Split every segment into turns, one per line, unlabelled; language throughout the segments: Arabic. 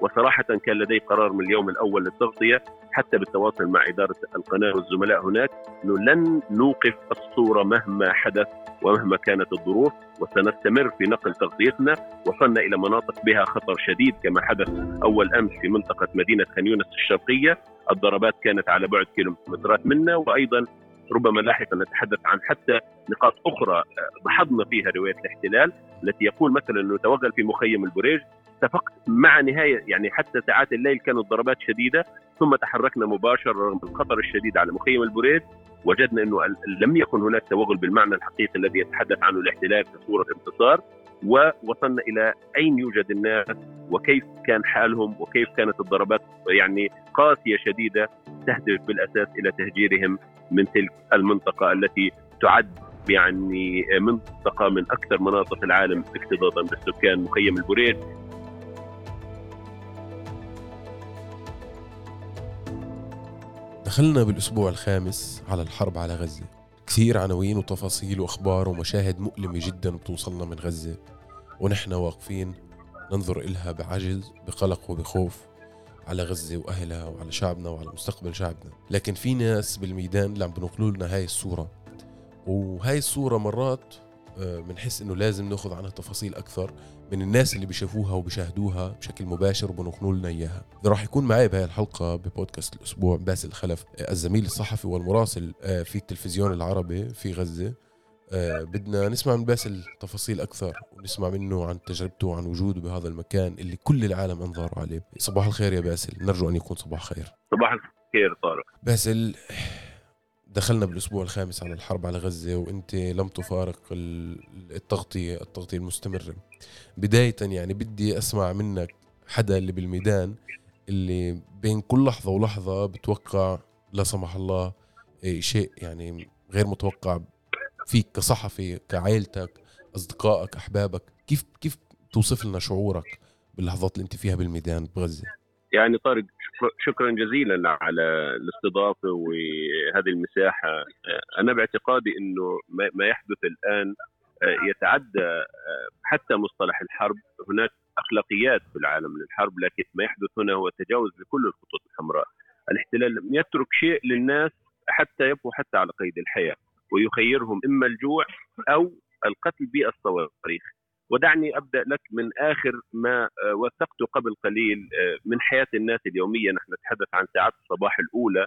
وصراحة كان لدي قرار من اليوم الأول للتغطية حتى بالتواصل مع إدارة القناة والزملاء هناك أنه لن نوقف الصورة مهما حدث ومهما كانت الظروف وسنستمر في نقل تغطيتنا وصلنا إلى مناطق بها خطر شديد كما حدث أول أمس في منطقة مدينة خان يونس الشرقية. الضربات كانت على بعد كيلومترات منا وأيضا ربما لاحقا نتحدث عن حتى نقاط أخرى لاحظنا فيها رواية الاحتلال التي يقول مثلا إنه توغل في مخيم البريج اتفقت مع نهاية يعني حتى ساعات الليل كانت ضربات شديدة ثم تحركنا مباشرة رغم الخطر الشديد على مخيم البريد وجدنا إنه لم يكن هناك توغل بالمعنى الحقيقي الذي يتحدث عنه الاحتلال كصوره انتصار ووصلنا إلى أين يوجد الناس وكيف كان حالهم وكيف كانت الضربات يعني قاسية شديدة تهدف بالأساس إلى تهجيرهم من تلك المنطقة التي تعد يعني منطقة من أكثر مناطق العالم اكتظاظا بالسكان مخيم البريد
دخلنا بالأسبوع الخامس على الحرب على غزة. كثير عناوين وتفاصيل وأخبار ومشاهد مؤلمة جدا بتوصلنا من غزة. ونحن واقفين ننظر إلها بعجز بقلق وبخوف على غزة وأهلها وعلى شعبنا وعلى مستقبل شعبنا. لكن في ناس بالميدان اللي عم بنقلوا لنا هاي الصورة. وهاي الصورة مرات بنحس آه، إنه لازم ناخذ عنها تفاصيل أكثر. من الناس اللي بيشوفوها وبيشاهدوها بشكل مباشر وبنقلوا لنا إياها. راح يكون معي بهاي الحلقة ببودكاست الأسبوع باسل خلف آه، الزميل الصحفي والمراسل آه، في التلفزيون العربي في غزة. بدنا نسمع من باسل تفاصيل أكثر ونسمع منه عن تجربته وعن وجوده بهذا المكان اللي كل العالم أنظار عليه. صباح الخير يا باسل. نرجو أن يكون صباح خير.
صباح الخير طارق.
باسل دخلنا بالأسبوع الخامس على الحرب على غزة وأنت لم تفارق التغطية التغطية المستمرة. بدايه يعني بدي أسمع منك حدا اللي بالميدان اللي بين كل لحظة ولحظة بتوقع لا سمح الله شيء يعني غير متوقع فيك كصحفي كعائلتك أصدقائك أحبابك. كيف كيف توصف لنا شعورك باللحظات اللي أنت فيها بالميدان بغزة؟
يعني طارق شكرا جزيلا على الاستضافة وهذه المساحة. أنا باعتقادي إنه ما يحدث الآن يتعدى حتى مصطلح الحرب. هناك أخلاقيات في العالم للحرب لكن ما يحدث هنا هو تجاوز لكل الخطوط الحمراء. الاحتلال لم يترك شيء للناس حتى يبقوا حتى على قيد الحياة ويخيرهم إما الجوع أو القتل بالصواريخ. ودعني أبدأ لك من آخر ما آه، وثقته قبل قليل آه، من حياة الناس اليومية. نحن نتحدث عن ساعات الصباح الأولى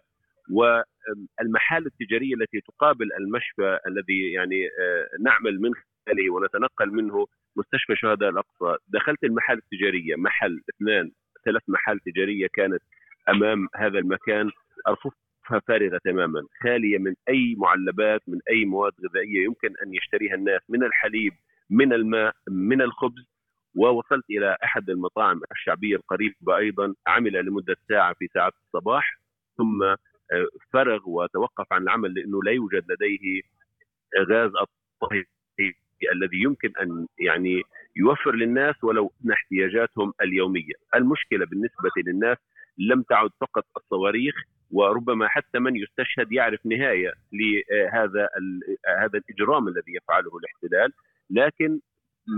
والمحال التجارية التي تقابل المشفى الذي يعني آه، نعمل من خلاله ونتنقل منه مستشفى شهداء الأقصى. دخلت المحال التجارية محل اثنان ثلاث محال تجارية كانت أمام هذا المكان. ارففها فارغة تماما خالية من أي معلبات من أي مواد غذائية يمكن أن يشتريها الناس من الحليب من الماء من الخبز ووصلت إلى أحد المطاعم الشعبية القريبة أيضا عمل لمدة ساعة في ساعات الصباح ثم آه، فرغ وتوقف عن العمل لأنه لا يوجد لديه غاز الطهي الذي يمكن أن يعني يوفر للناس ولو احتياجاتهم اليومية، المشكلة بالنسبة للناس لم تعد فقط الصواريخ وربما حتى من يستشهد يعرف نهاية لهذا هذا الإجرام الذي يفعله الاحتلال. لكن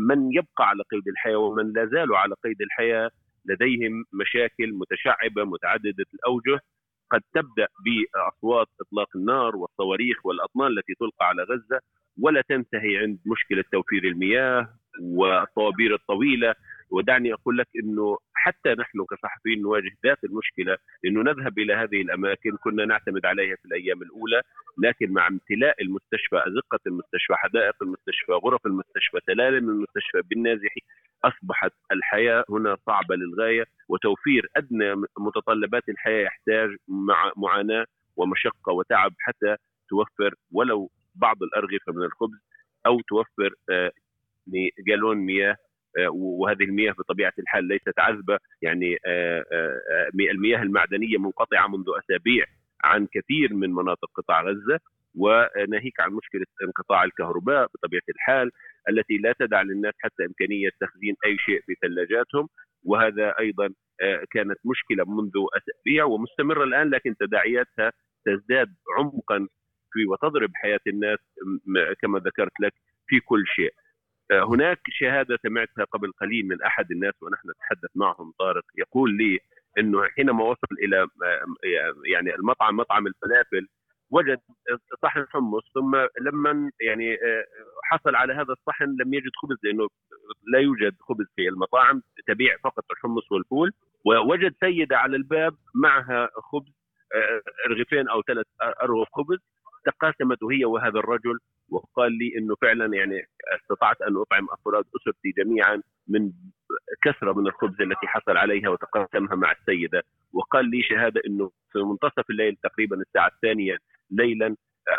من يبقى على قيد الحياة ومن لا زالوا على قيد الحياة لديهم مشاكل متشعبة متعددة الأوجه قد تبدأ بأصوات إطلاق النار والصواريخ والأطنان التي تلقى على غزة ولا تنتهي عند مشكلة توفير المياه والطوابير الطويلة. ودعني أقول لك إنه حتى نحن كصحفيين نواجه ذات المشكلة انه نذهب إلى هذه الأماكن كنا نعتمد عليها في الأيام الأولى لكن مع امتلاء المستشفى أزقة المستشفى حدائق المستشفى غرف المستشفى سلالم المستشفى بالنازحي أصبحت الحياة هنا صعبة للغاية وتوفير أدنى متطلبات الحياة يحتاج مع معاناة ومشقة وتعب حتى توفر ولو بعض الأرغفة من الخبز أو توفر آه، جالون مياه وهذه المياه بطبيعة الحال ليست عذبة. يعني آه، آه، المياه المعدنية منقطعة منذ أسابيع عن كثير من مناطق قطاع غزة وناهيك عن مشكلة انقطاع الكهرباء بطبيعة الحال التي لا تدع للناس حتى إمكانية تخزين أي شيء في ثلاجاتهم. وهذا أيضا كانت مشكلة منذ أسابيع ومستمرة الآن لكن تداعياتها تزداد عمقا في وتضرب حياة الناس كما ذكرت لك في كل شيء. هناك شهادة سمعتها قبل قليل من أحد الناس ونحن نتحدث معهم طارق يقول لي إنه حينما وصل إلى يعني المطعم مطعم الفلافل وجد صحن حمص ثم لما يعني آه، حصل على هذا الصحن لم يجد خبز لأنه لا يوجد خبز في المطاعم تبيع فقط الحمص والفول ووجد سيدة على الباب معها خبز آه، رغيفين أو ثلاث أرغف خبز تقاسمت هي وهذا الرجل وقال لي إنه فعلا يعني استطعت أن أطعم أفراد أسرتي جميعا من كثرة من الخبز التي حصل عليها وتقاسمها مع السيدة. وقال لي شهادة إنه في منتصف الليل تقريبا الساعة الثانية ليلا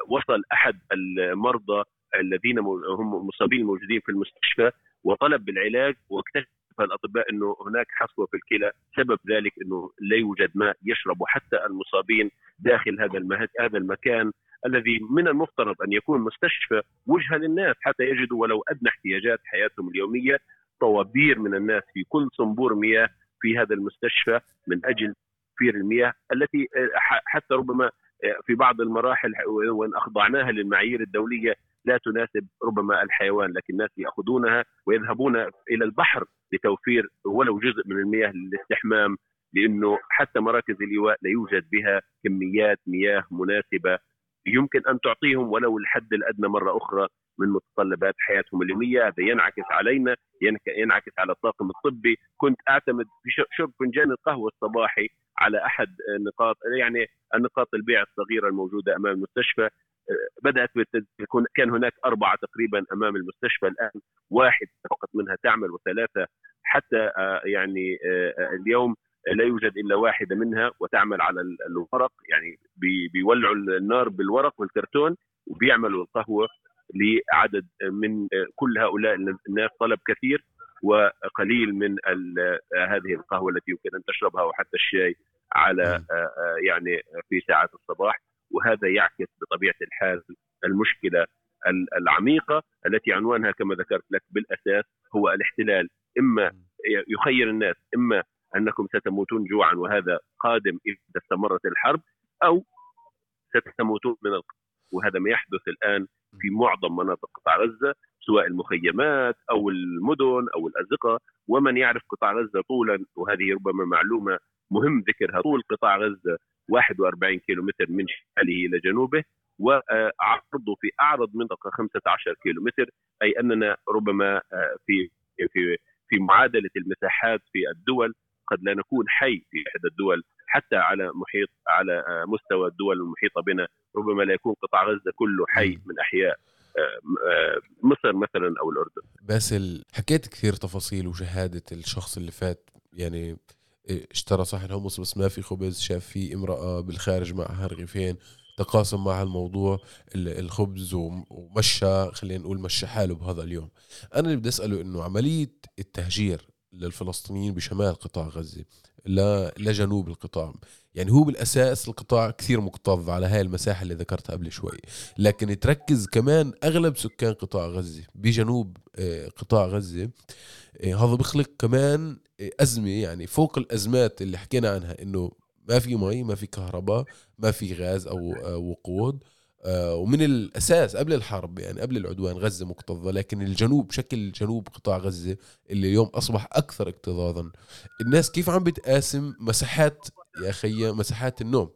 وصل أحد المرضى الذين هم مصابين الموجودين في المستشفى وطلب بالعلاج واكتشف الأطباء إنه هناك حصوة في الكلى. سبب ذلك إنه لا يوجد ماء يشرب حتى المصابين داخل هذا هذا المكان. الذي من المفترض أن يكون مستشفى وجهه للناس حتى يجدوا ولو أدنى احتياجات حياتهم اليومية طوابير من الناس في كل صنبور مياه في هذا المستشفى من أجل توفير المياه التي آه، حتى ربما آه، في بعض المراحل وإن أخضعناها للمعايير الدولية لا تناسب ربما الحيوان لكن الناس يأخذونها ويذهبون إلى البحر لتوفير ولو جزء من المياه للاستحمام لأنه حتى مراكز الايواء لا يوجد بها كميات مياه مناسبة يمكن أن تعطيهم ولو الحد الأدنى مرة أخرى من متطلبات حياتهم اليومية، هذا ينعكس علينا، ينعكس على الطاقم الطبي، كنت أعتمد في شرب فنجان القهوة الصباحي على أحد نقاط يعني النقاط البيع الصغيرة الموجودة أمام المستشفى. بدأت يكون كان هناك أربعة تقريبا أمام المستشفى الآن. واحد فقط منها تعمل وثلاثة حتى آه، يعني آه، اليوم لا يوجد إلا واحدة منها وتعمل على الورق يعني بيولعوا النار بالورق والكرتون وبيعملوا القهوة لعدد من كل هؤلاء الناس طلب كثير وقليل من هذه القهوة التي يمكن أن تشربها وحتى الشاي على يعني في ساعات الصباح. وهذا يعكس بطبيعة الحال المشكلة العميقة التي عنوانها كما ذكرت لك بالأساس هو الاحتلال. إما يخير الناس إما أنكم ستموتون جوعا وهذا قادم إذا استمرت الحرب أو ستموتون من القتل وهذا ما يحدث الآن في معظم مناطق قطاع غزة سواء المخيمات أو المدن أو الأزقة. ومن يعرف قطاع غزة طولا وهذه ربما معلومة مهم ذكرها طول قطاع غزة 41 كيلومتر من شماله إلى جنوبه وعرضه في أعرض منطقة 15 كيلومتر. أي أننا ربما آه، في في في معادلة المساحات في الدول قد لا نكون حي في إحدى الدول حتى على محيط على آه، مستوى الدول المحيطة بنا ربما لا يكون قطاع غزة كله حي من أحياء آه، آه، مصر مثلا أو الأردن.
باسل حكيت كثير تفاصيل وشهادة الشخص اللي فات يعني اشترى صحن حمص بس ما في خبز شاف في امرأة بالخارج معها رغيفين تقاسم مع الموضوع الخبز ومشى خلينا نقول مشى حاله بهذا اليوم. أنا اللي بدي أسأله إنه عملية التهجير للفلسطينيين بشمال قطاع غزة لجنوب القطاع. يعني هو بالأساس القطاع كثير مكتظ على هاي المساحة اللي ذكرتها قبل شوي. لكن تركز كمان أغلب سكان قطاع غزة بجنوب آه، قطاع غزة. آه، هذا بيخلق كمان آه، أزمة يعني فوق الأزمات اللي حكينا عنها إنه ما في مي ما في كهرباء ما في غاز أو وقود. ومن الأساس قبل الحرب يعني قبل العدوان غزة مكتظة لكن الجنوب شكل جنوب قطاع غزة اللي اليوم أصبح أكثر اكتظاظا. الناس كيف عم بتقاسم مساحات يا أخي مساحات النوم؟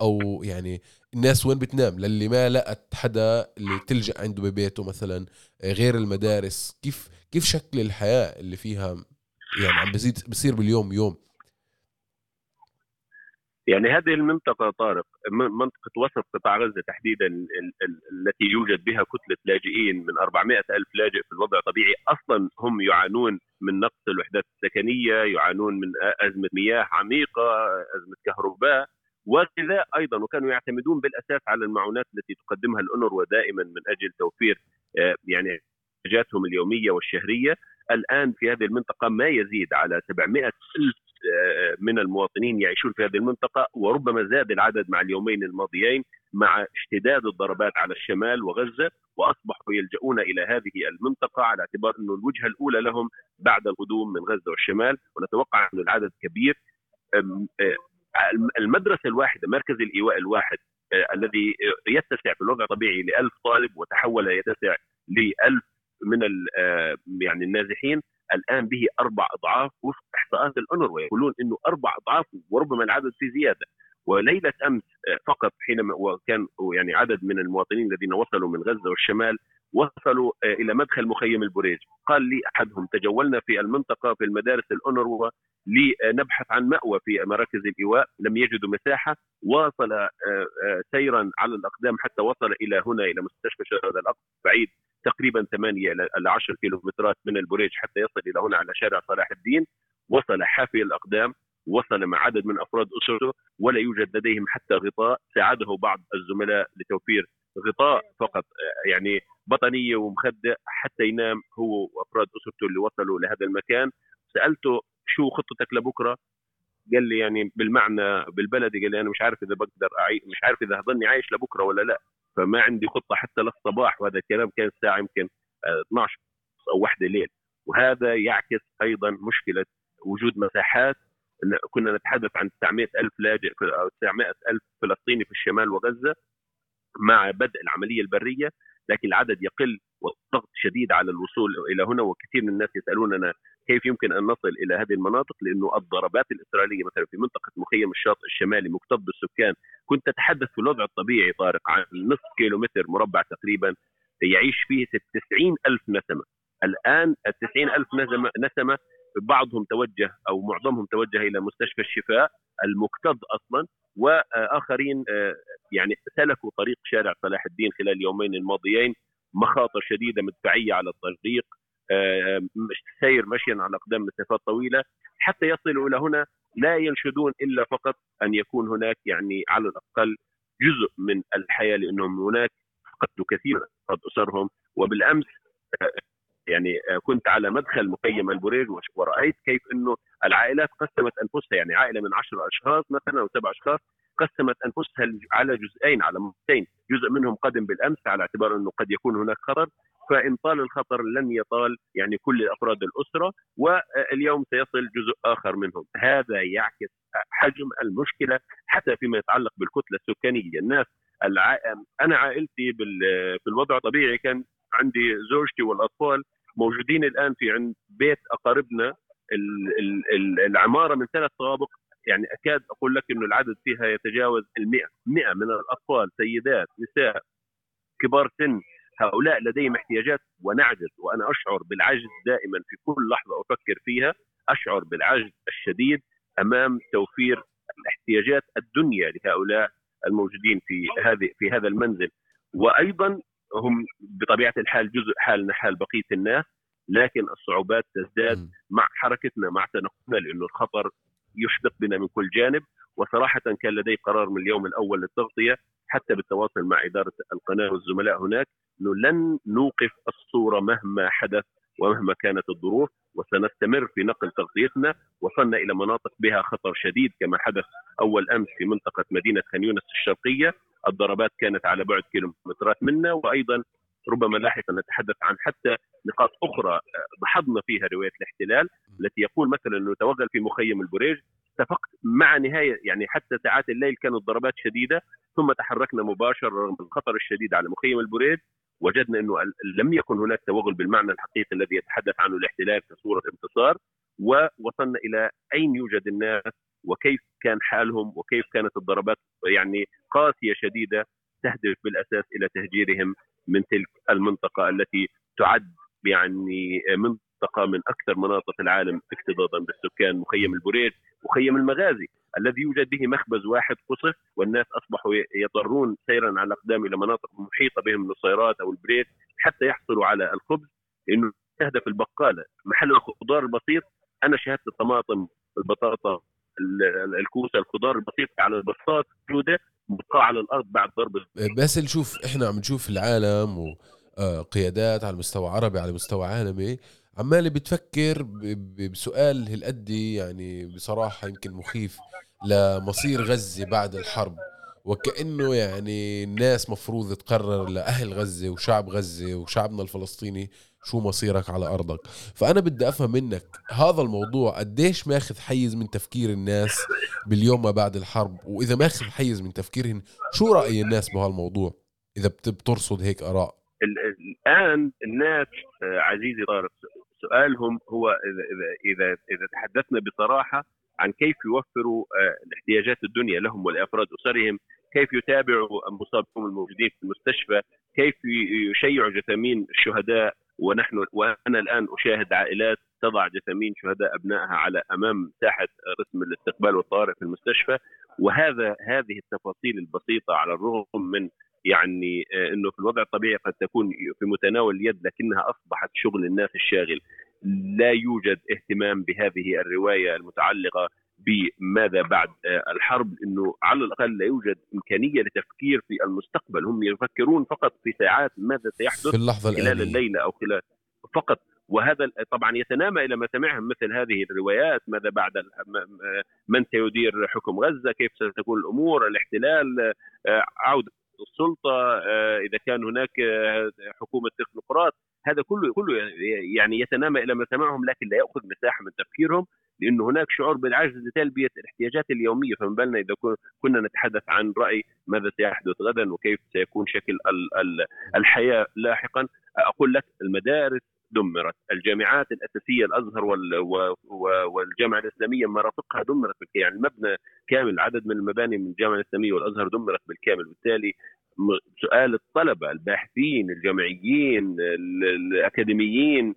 أو يعني الناس وين بتنام؟ للي ما لقت حدا اللي تلجأ عنده ببيته مثلا غير المدارس. كيف كيف شكل الحياة اللي فيها يعني عم بزيد بصير باليوم يوم؟
يعني هذه المنطقة طارق منطقة وسط قطاع غزة تحديدا التي يوجد بها كتلة لاجئين من 400 ألف لاجئ في الوضع الطبيعي أصلا هم يعانون من نقص الوحدات السكنية يعانون من أزمة مياه عميقة أزمة كهرباء وكذا أيضا وكانوا يعتمدون بالأساس على المعونات التي تقدمها الأونروا دائما من أجل توفير آه، يعني احتياجاتهم اليومية والشهرية. الآن في هذه المنطقة ما يزيد على 700 ألف من المواطنين يعيشون في هذه المنطقة وربما زاد العدد مع اليومين الماضيين مع اشتداد الضربات على الشمال وغزة وأصبحوا يلجؤون إلى هذه المنطقة على اعتبار أنه الوجهة الأولى لهم بعد القدوم من غزة والشمال ونتوقع أن العدد كبير. المدرسة الواحدة مركز الإيواء الواحد الذي يتسع في الوضع الطبيعي ل 1000 طالب وتحول يتسع ل 1000 من يعني النازحين الآن به أربع أضعاف وفق إحصاءات الانروا يقولون إنه أربع أضعاف وربما العدد في زيادة. وليلة أمس فقط حينما وكان يعني عدد من المواطنين الذين وصلوا من غزة والشمال وصلوا إلى مدخل مخيم البريج. قال لي أحدهم تجولنا في المنطقة في المدارس الانروا لنبحث عن مأوى في مراكز الإيواء. لم يجدوا مساحة. واصل آه، آه، سيرا على الأقدام حتى وصل إلى هنا إلى مستشفى شهداء الأقصى بعيد تقريبا 8 إلى 10 كيلومترات من البريج حتى يصل إلى هنا على شارع صلاح الدين. وصل حافي الأقدام وصل مع عدد من أفراد أسرته ولا يوجد لديهم حتى غطاء. ساعده بعض الزملاء لتوفير غطاء فقط يعني بطانيه ومخدة حتى ينام هو وأفراد أسرته اللي وصلوا لهذا المكان. سألته شو خطتك لبكرة؟ قال لي يعني بالمعنى بالبلدي قال لي أنا مش عارف إذا بقدر اعيش مش عارف إذا هضلني عايش لبكرة ولا لا. فما عندي خطة حتى للصباح وهذا الكلام كان الساعة يمكن 12 أو 1 ليل. وهذا يعكس أيضا مشكلة وجود مساحات. كنا نتحدث عن 900 ألف لاجئ أو 900 ألف فلسطيني في الشمال وغزة مع بدء العملية البرية لكن العدد يقل والضغط شديد على الوصول إلى هنا وكثير من الناس يسألوننا كيف يمكن أن نصل إلى هذه المناطق؟ لأنه الضربات الإسرائيلية مثلا في منطقة مخيم الشاطئ الشمالي مكتظ بالسكان كنت أتحدث في الوضع الطبيعي طارق عن نصف كيلومتر مربع تقريبا يعيش فيه 90 ألف نسمة. الآن ال 90 ألف نسمة, نسمة بعضهم توجه أو معظمهم توجه إلى مستشفى الشفاء المكتظ أصلا وآخرين آه، يعني سلكوا طريق شارع صلاح الدين خلال اليومين الماضيين مخاطر شديدة مدفعية على الطريق سير مشيا على أقدام مسافات طويلة حتى يصلوا إلى هنا لا ينشدون إلا فقط أن يكون هناك يعني على الأقل جزء من الحياة لأنهم هناك فقدوا كثير من اسرهم وبالأمس آه، يعني آه، كنت على مدخل مخيم البريج ورأيت كيف إنه العائلات قسمت أنفسها يعني عائلة من عشر أشخاص مثلا أو سبع أشخاص قسمت أنفسها على جزئين على مرتين جزء منهم قدم بالأمس على اعتبار إنه قد يكون هناك خطر. فإن طال الخطر لن يطال يعني كل أفراد الأسرة واليوم سيصل جزء آخر منهم. هذا يعكس حجم المشكلة حتى فيما يتعلق بالكتلة السكانية. الناس الع... أنا عائلتي بال... في الوضع الطبيعي كان عندي زوجتي والأطفال موجودين الآن في عند بيت أقاربنا. العمارة من ثلاث طوابق يعني أكاد أقول لك إنه العدد فيها يتجاوز ال100 100 من الأطفال سيدات نساء كبار سن هؤلاء لديهم احتياجات ونعجز وأنا أشعر بالعجز دائما في كل لحظة أفكر فيها أشعر بالعجز الشديد أمام توفير الاحتياجات الدنيا لهؤلاء الموجودين في هذه في هذا المنزل. وأيضا هم بطبيعة الحال جزء حالنا حال بقية الناس لكن الصعوبات تزداد مع حركتنا مع تنقلنا لأنه الخطر يشبق بنا من كل جانب. وصراحه كان لدي قرار من اليوم الأول للتغطية حتى بالتواصل مع إدارة القناة والزملاء هناك إنه لن نوقف الصورة مهما حدث ومهما كانت الظروف وسنستمر في نقل تغطيتنا وصلنا إلى مناطق بها خطر شديد كما حدث أول أمس في منطقة مدينة خان يونس الشرقية. الضربات كانت على بعد كيلومترات منا وأيضا ربما لاحقا نتحدث عن حتى نقاط أخرى لاحظنا فيها رواية الاحتلال التي يقول مثلا إنه توغل في مخيم البريج اتفقت مع نهاية يعني حتى ساعات الليل كانت ضربات شديدة ثم تحركنا مباشرة رغم الخطر الشديد على مخيم البريج وجدنا إنه لم يكن هناك توغل بالمعنى الحقيقي الذي يتحدث عنه الاحتلال كصوره انتصار ووصلنا إلى أين يوجد الناس وكيف كان حالهم وكيف كانت الضربات يعني قاسية شديدة تهدف بالأساس إلى تهجيرهم من تلك المنطقة التي تعد يعني منطقه من أكثر مناطق العالم اكتظاظا بالسكان مخيم البريج مخيم المغازي الذي يوجد به مخبز واحد قصف والناس أصبحوا يضطرون سيرا على الأقدام إلى مناطق محيطة بهم من الصيرات أو البريد حتى يحصلوا على الخبز. لأنه تهدف البقالة محل الخضار البسيط أنا شاهدت الطماطم البطاطا الكوسة الخضار البسيط على البساط موجوده مبقى على الأرض بعد ضرب
بس نشوف إحنا عم نشوف العالم وقيادات على مستوى عربي على مستوى عالمي. عمالي بتفكر بسؤال هالقد يعني بصراحة يمكن مخيف لمصير غزة بعد الحرب وكأنه يعني الناس مفروض تقرر لأهل غزة وشعب غزة وشعبنا الفلسطيني شو مصيرك على أرضك. فأنا بدي أفهم منك هذا الموضوع قديش ماخذ حيز من تفكير الناس باليوم ما بعد الحرب؟ وإذا ماخذ حيز من تفكيرهم شو رأي الناس بهالموضوع؟ إذا بترصد هيك آراء.
الآن الناس عزيزي طارق سؤالهم هو اذا اذا اذا تحدثنا بصراحة عن كيف يوفروا الاحتياجات الدنيا لهم ولافراد أسرهم كيف يتابعوا المصابين الموجودين في المستشفى كيف يشيعوا جثامين الشهداء ونحن وأنا الآن أشاهد عائلات تضع جثامين شهداء أبنائها على أمام ساحه رسم الاستقبال والطوارئ في المستشفى. وهذا هذه التفاصيل البسيطة على الرغم من يعني إنه في الوضع الطبيعي قد تكون في متناول اليد لكنها أصبحت شغل الناس الشاغل. لا يوجد اهتمام بهذه الرواية المتعلقة بماذا بعد الحرب إنه على الأقل لا يوجد إمكانية لتفكير في المستقبل. هم يفكرون فقط في ساعات ماذا سيحدث
في اللحظة
خلال
الآنية.
الليلة أو خلال فقط. وهذا طبعا يتنامى إلى ما سمعهم مثل هذه الروايات ماذا بعد من سيدير حكم غزة كيف ستكون الأمور الاحتلال عوده السلطة إذا كان هناك حكومة تكنوقراط هذا كله كله يعني يتنامى إلى ما سمعهم لكن لا يأخذ مساحة من تفكيرهم لأنه هناك شعور بالعجز لتلبيه الاحتياجات اليومية. فما بالنا إذا كنا نتحدث عن رأي ماذا سيحدث غدا وكيف سيكون شكل الحياة لاحقا. أقول لك المدارس دمرت. الجامعات الأساسية الأزهر والجامعة الإسلامية مرافقها دمرت بالكامل يعني المبنى كامل عدد من المباني من الجامعة الإسلامية والأزهر دمرت بالكامل. بالتالي سؤال الطلبة الباحثين الجامعيين الأكاديميين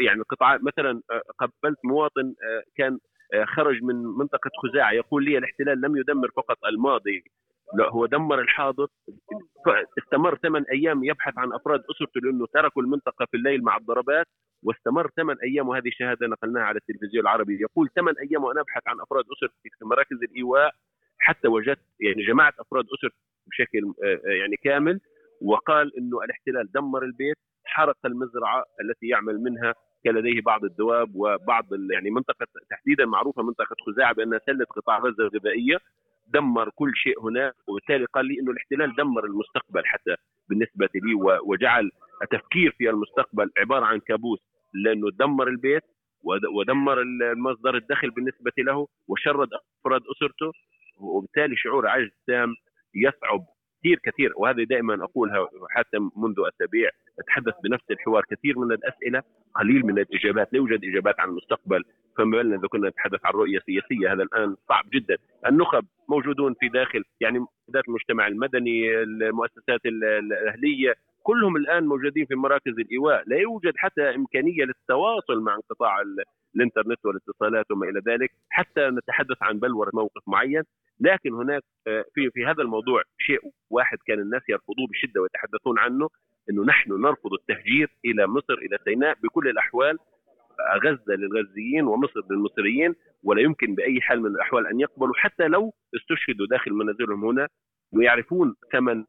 يعني قطاعات مثلا قبلت مواطن كان خرج من منطقة خزاعة يقول لي الاحتلال لم يدمر فقط الماضي لا هو دمر الحاضر. استمر ثمان أيام يبحث عن أفراد أسرته لأنه تركوا المنطقة في الليل مع الضربات واستمر ثمان أيام وهذه شهادة نقلناها على التلفزيون العربي. يقول ثمان أيام وأنا أبحث عن أفراد أسرتي في مراكز الإيواء حتى وجدت يعني جماعة أفراد أسرتي بشكل يعني كامل. وقال إنه الاحتلال دمر البيت حرق المزرعة التي يعمل منها كان لديه بعض الدواب وبعض يعني منطقة تحديدا معروفة منطقة خزاعة بأنها سله قطاع غزة الغذائية. دمر كل شيء هناك وبالتالي قال لي إنه الاحتلال دمر المستقبل حتى بالنسبة لي وجعل التفكير في المستقبل عبارة عن كابوس لأنه دمر البيت ودمر المصدر الدخل بالنسبة له وشرد أفراد أسرته وبالتالي شعور عجز تام يصعب كثير كثير. وهذه دائما أقولها حتى منذ أسابيع أتحدث بنفس الحوار كثير من الأسئلة قليل من الإجابات لا يوجد إجابات عن المستقبل فما بالنا إذا كنا نتحدث عن رؤية سياسية هذا الآن صعب جدا. النخب موجودون في داخل يعني مؤسسات المجتمع المدني المؤسسات الأهلية كلهم الآن موجودين في مراكز الإيواء. لا يوجد حتى إمكانية للتواصل مع انقطاع الإنترنت والاتصالات وما إلى ذلك حتى نتحدث عن بلوره موقف معين. لكن هناك في في هذا الموضوع شيء واحد كان الناس يرفضوه بشدة ويتحدثون عنه إنه نحن نرفض التهجير إلى مصر إلى سيناء بكل الأحوال غزة للغزيين ومصر للمصريين ولا يمكن بأي حال من الأحوال أن يقبلوا حتى لو استشهدوا داخل منازلهم هنا ويعرفون ثمن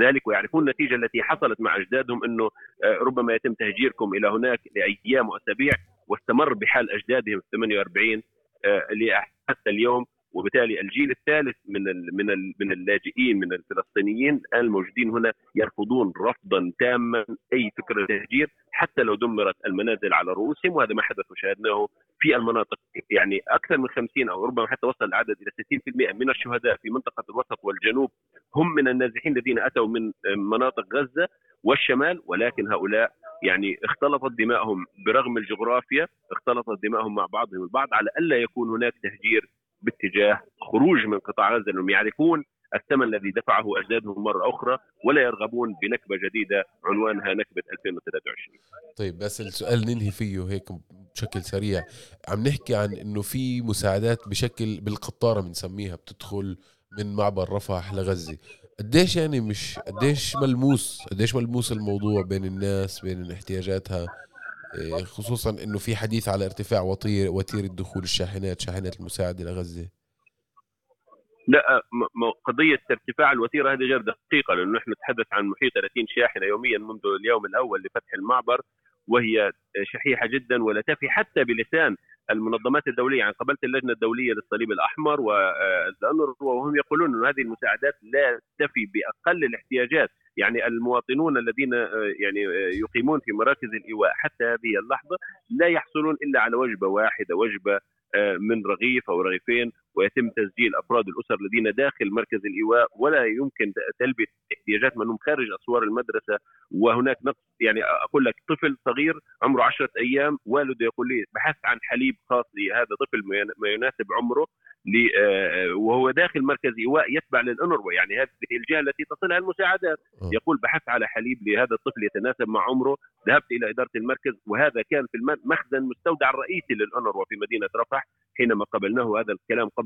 ذلك ويعرفون النتيجة التي حصلت مع أجدادهم أنه ربما يتم تهجيركم إلى هناك لأيام وأسابيع واستمر بحال أجدادهم في 48 حتى اليوم. وبالتالي الجيل الثالث من من من اللاجئين من الفلسطينيين الموجودين هنا يرفضون رفضا تاما أي فكرة تهجير حتى لو دمرت المنازل على رؤوسهم وهذا ما حدث وشاهدناه في المناطق. يعني أكثر من 50 أو ربما حتى وصل العدد إلى 60% من الشهداء في منطقة الوسط والجنوب هم من النازحين الذين أتوا من مناطق غزة والشمال ولكن هؤلاء يعني اختلطت دماءهم برغم الجغرافيا اختلطت دماءهم مع بعضهم البعض على ألا يكون هناك تهجير باتجاه خروج من قطاع غزة لأنهم يعرفون الثمن الذي دفعه أجدادهم مرة أخرى ولا يرغبون بنكبة جديدة عنوانها نكبة 2023
طيب بس السؤال ننهي فيه هيك بشكل سريع. عم نحكي عن إنه في مساعدات بشكل بالقطارة بنسميها بتدخل من معبر رفح لغزة. قديش يعني مش قديش ملموس قديش ملموس الموضوع بين الناس بين احتياجاتها خصوصا إنه في حديث على ارتفاع وطير وتيره دخول الشاحنات شاحنات المساعدة لغزة.
لا قضية ارتفاع الوتيرة هذه غير دقيقة لأنه نحن نتحدث عن محيط 30 شاحنة يوميا منذ اليوم الأول لفتح المعبر. وهي شحيحة جدا ولا تفي حتى بلسان المنظمات الدولية. يعني قبلت اللجنة الدولية للصليب الأحمر والأنروا وهم يقولون أن هذه المساعدات لا تفي بأقل الاحتياجات. يعني المواطنون الذين يعني يقيمون في مراكز الإيواء حتى هذه اللحظة لا يحصلون إلا على وجبة واحدة وجبة من رغيف أو رغيفين ويتم تسجيل أفراد الأسر الذين داخل مركز الإيواء ولا يمكن تلبية احتياجات من هم خارج أسوار المدرسة. وهناك نقص يعني أقول لك طفل صغير عمره عشرة أيام والده يقول لي بحث عن حليب خاص لهذا الطفل ما يناسب عمره آه، وهو داخل مركز إيواء يتبع للانروا يعني هذه الجهة التي تصلها المساعدات. يقول بحث على حليب لهذا الطفل يتناسب مع عمره. ذهبت إلى إدارة المركز وهذا كان في المخزن المستودع الرئيسي للانروا في مدينة رفح حينما قبلناه هذا الكلام قبل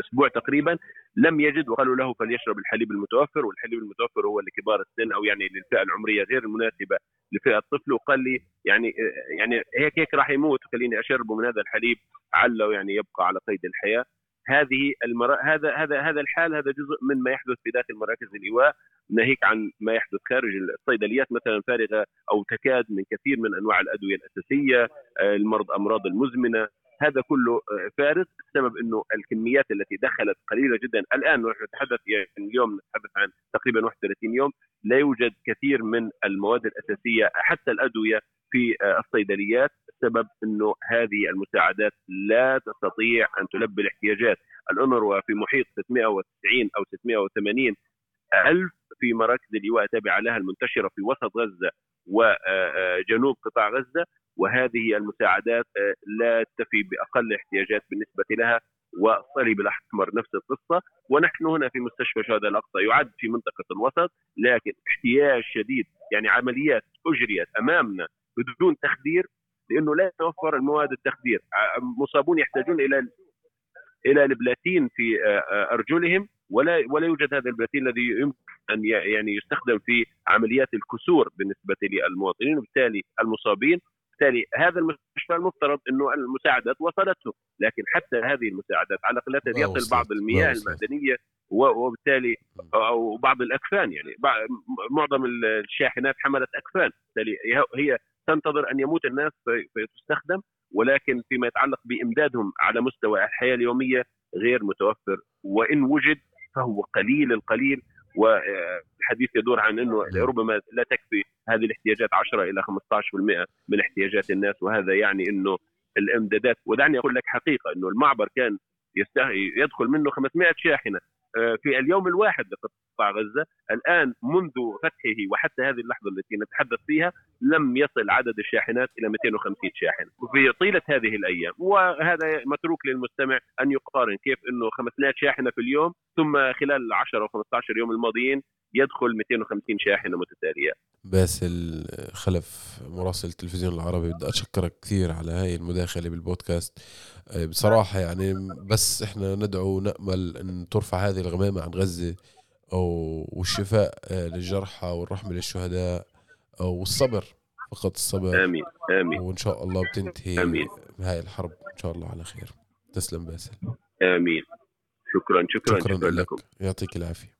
أسبوع تقريبا لم يجد وقالوا له فليشرب الحليب المتوفر والحليب المتوفر هو لكبار السن أو يعني للفئة العمرية غير المناسبة لفئة الطفل وقال لي يعني يعني هيك هيك راح يموت خليني أشربه من هذا الحليب عله يعني يبقى على قيد الحياة. هذه المرا... هذا هذا هذا الحال هذا جزء من ما يحدث في داخل مراكز الإيواء ناهيك عن ما يحدث خارج الصيدليات مثلا فارغة أو تكاد من كثير من أنواع الأدوية الأساسية آه، المرض أمراض المزمنة. هذا كله آه، فارغ بسبب إنه الكميات التي دخلت قليلة جدا. الآن نحن نتحدث يعني اليوم نتحدث عن تقريبا 31 يوم. لا يوجد كثير من المواد الأساسية حتى الأدوية في آه، الصيدليات بسبب إنه هذه المساعدات لا تستطيع أن تلبي الاحتياجات. الأونروا في محيط 690 أو 680 ألف في مراكز اللواء التابعه لها المنتشرة في وسط غزة وجنوب آه، قطاع غزة. وهذه المساعدات آه، لا تفي بأقل احتياجات بالنسبة لها والصليب الاحمر نفس القصة. ونحن هنا في مستشفى شهداء الأقصى يعد في منطقة الوسط لكن احتياج شديد يعني عمليات أجريت أمامنا بدون تخدير لأنه لا يتوفر المواد التخدير. مصابون يحتاجون إلى إلى البلاتين في أرجلهم ولا ولا يوجد هذا البلاتين الذي يمكن أن يعني يستخدم في عمليات الكسور بالنسبة للمواطنين وبالتالي المصابين. بالتالي هذا المستشفى المفترض إنه المساعدات وصلته لكن حتى هذه المساعدات على قلتها يصل بعض المياه المعدنيه وبالتالي أو بعض الأكفان يعني معظم الشاحنات حملت أكفان بالتالي هي تنتظر أن يموت الناس فيستخدم ولكن فيما يتعلق بإمدادهم على مستوى الحياة اليومية غير متوفر وإن وجد فهو قليل القليل والحديث يدور عن إنه ربما لا تكفي هذه الاحتياجات 10 إلى 15% من احتياجات الناس وهذا يعني إنه الإمدادات. ودعني أقول لك حقيقة إنه المعبر كان يدخل منه 500 شاحنة. آه، في اليوم الواحد لقطاع غزة، الآن منذ فتحه وحتى هذه اللحظة التي نتحدث فيها لم يصل عدد الشاحنات إلى 250 شاحنة. في طيلة هذه الأيام، وهذا متروك للمستمع أن يقارن كيف إنه 500 شاحنة في اليوم ثم خلال 10 أو 15 يوم الماضيين يدخل 250 شاحنة متتالية.
باسل خلف مراسل التلفزيون العربي بدي اشكرك كثير على هاي المداخلة بالبودكاست. آه، بصراحة يعني بس إحنا ندعو نامل إن ترفع هذه الغمامة عن غزة والشفاء آه، للجرحى والرحمة للشهداء والصبر فقط الصبر.
آمين آمين.
وإن شاء الله بتنتهي آمين. هاي الحرب. إن شاء الله على خير. تسلم باسل.
آمين. شكرا شكرا
شكرا, شكرا لك. لكم. يعطيك العافية.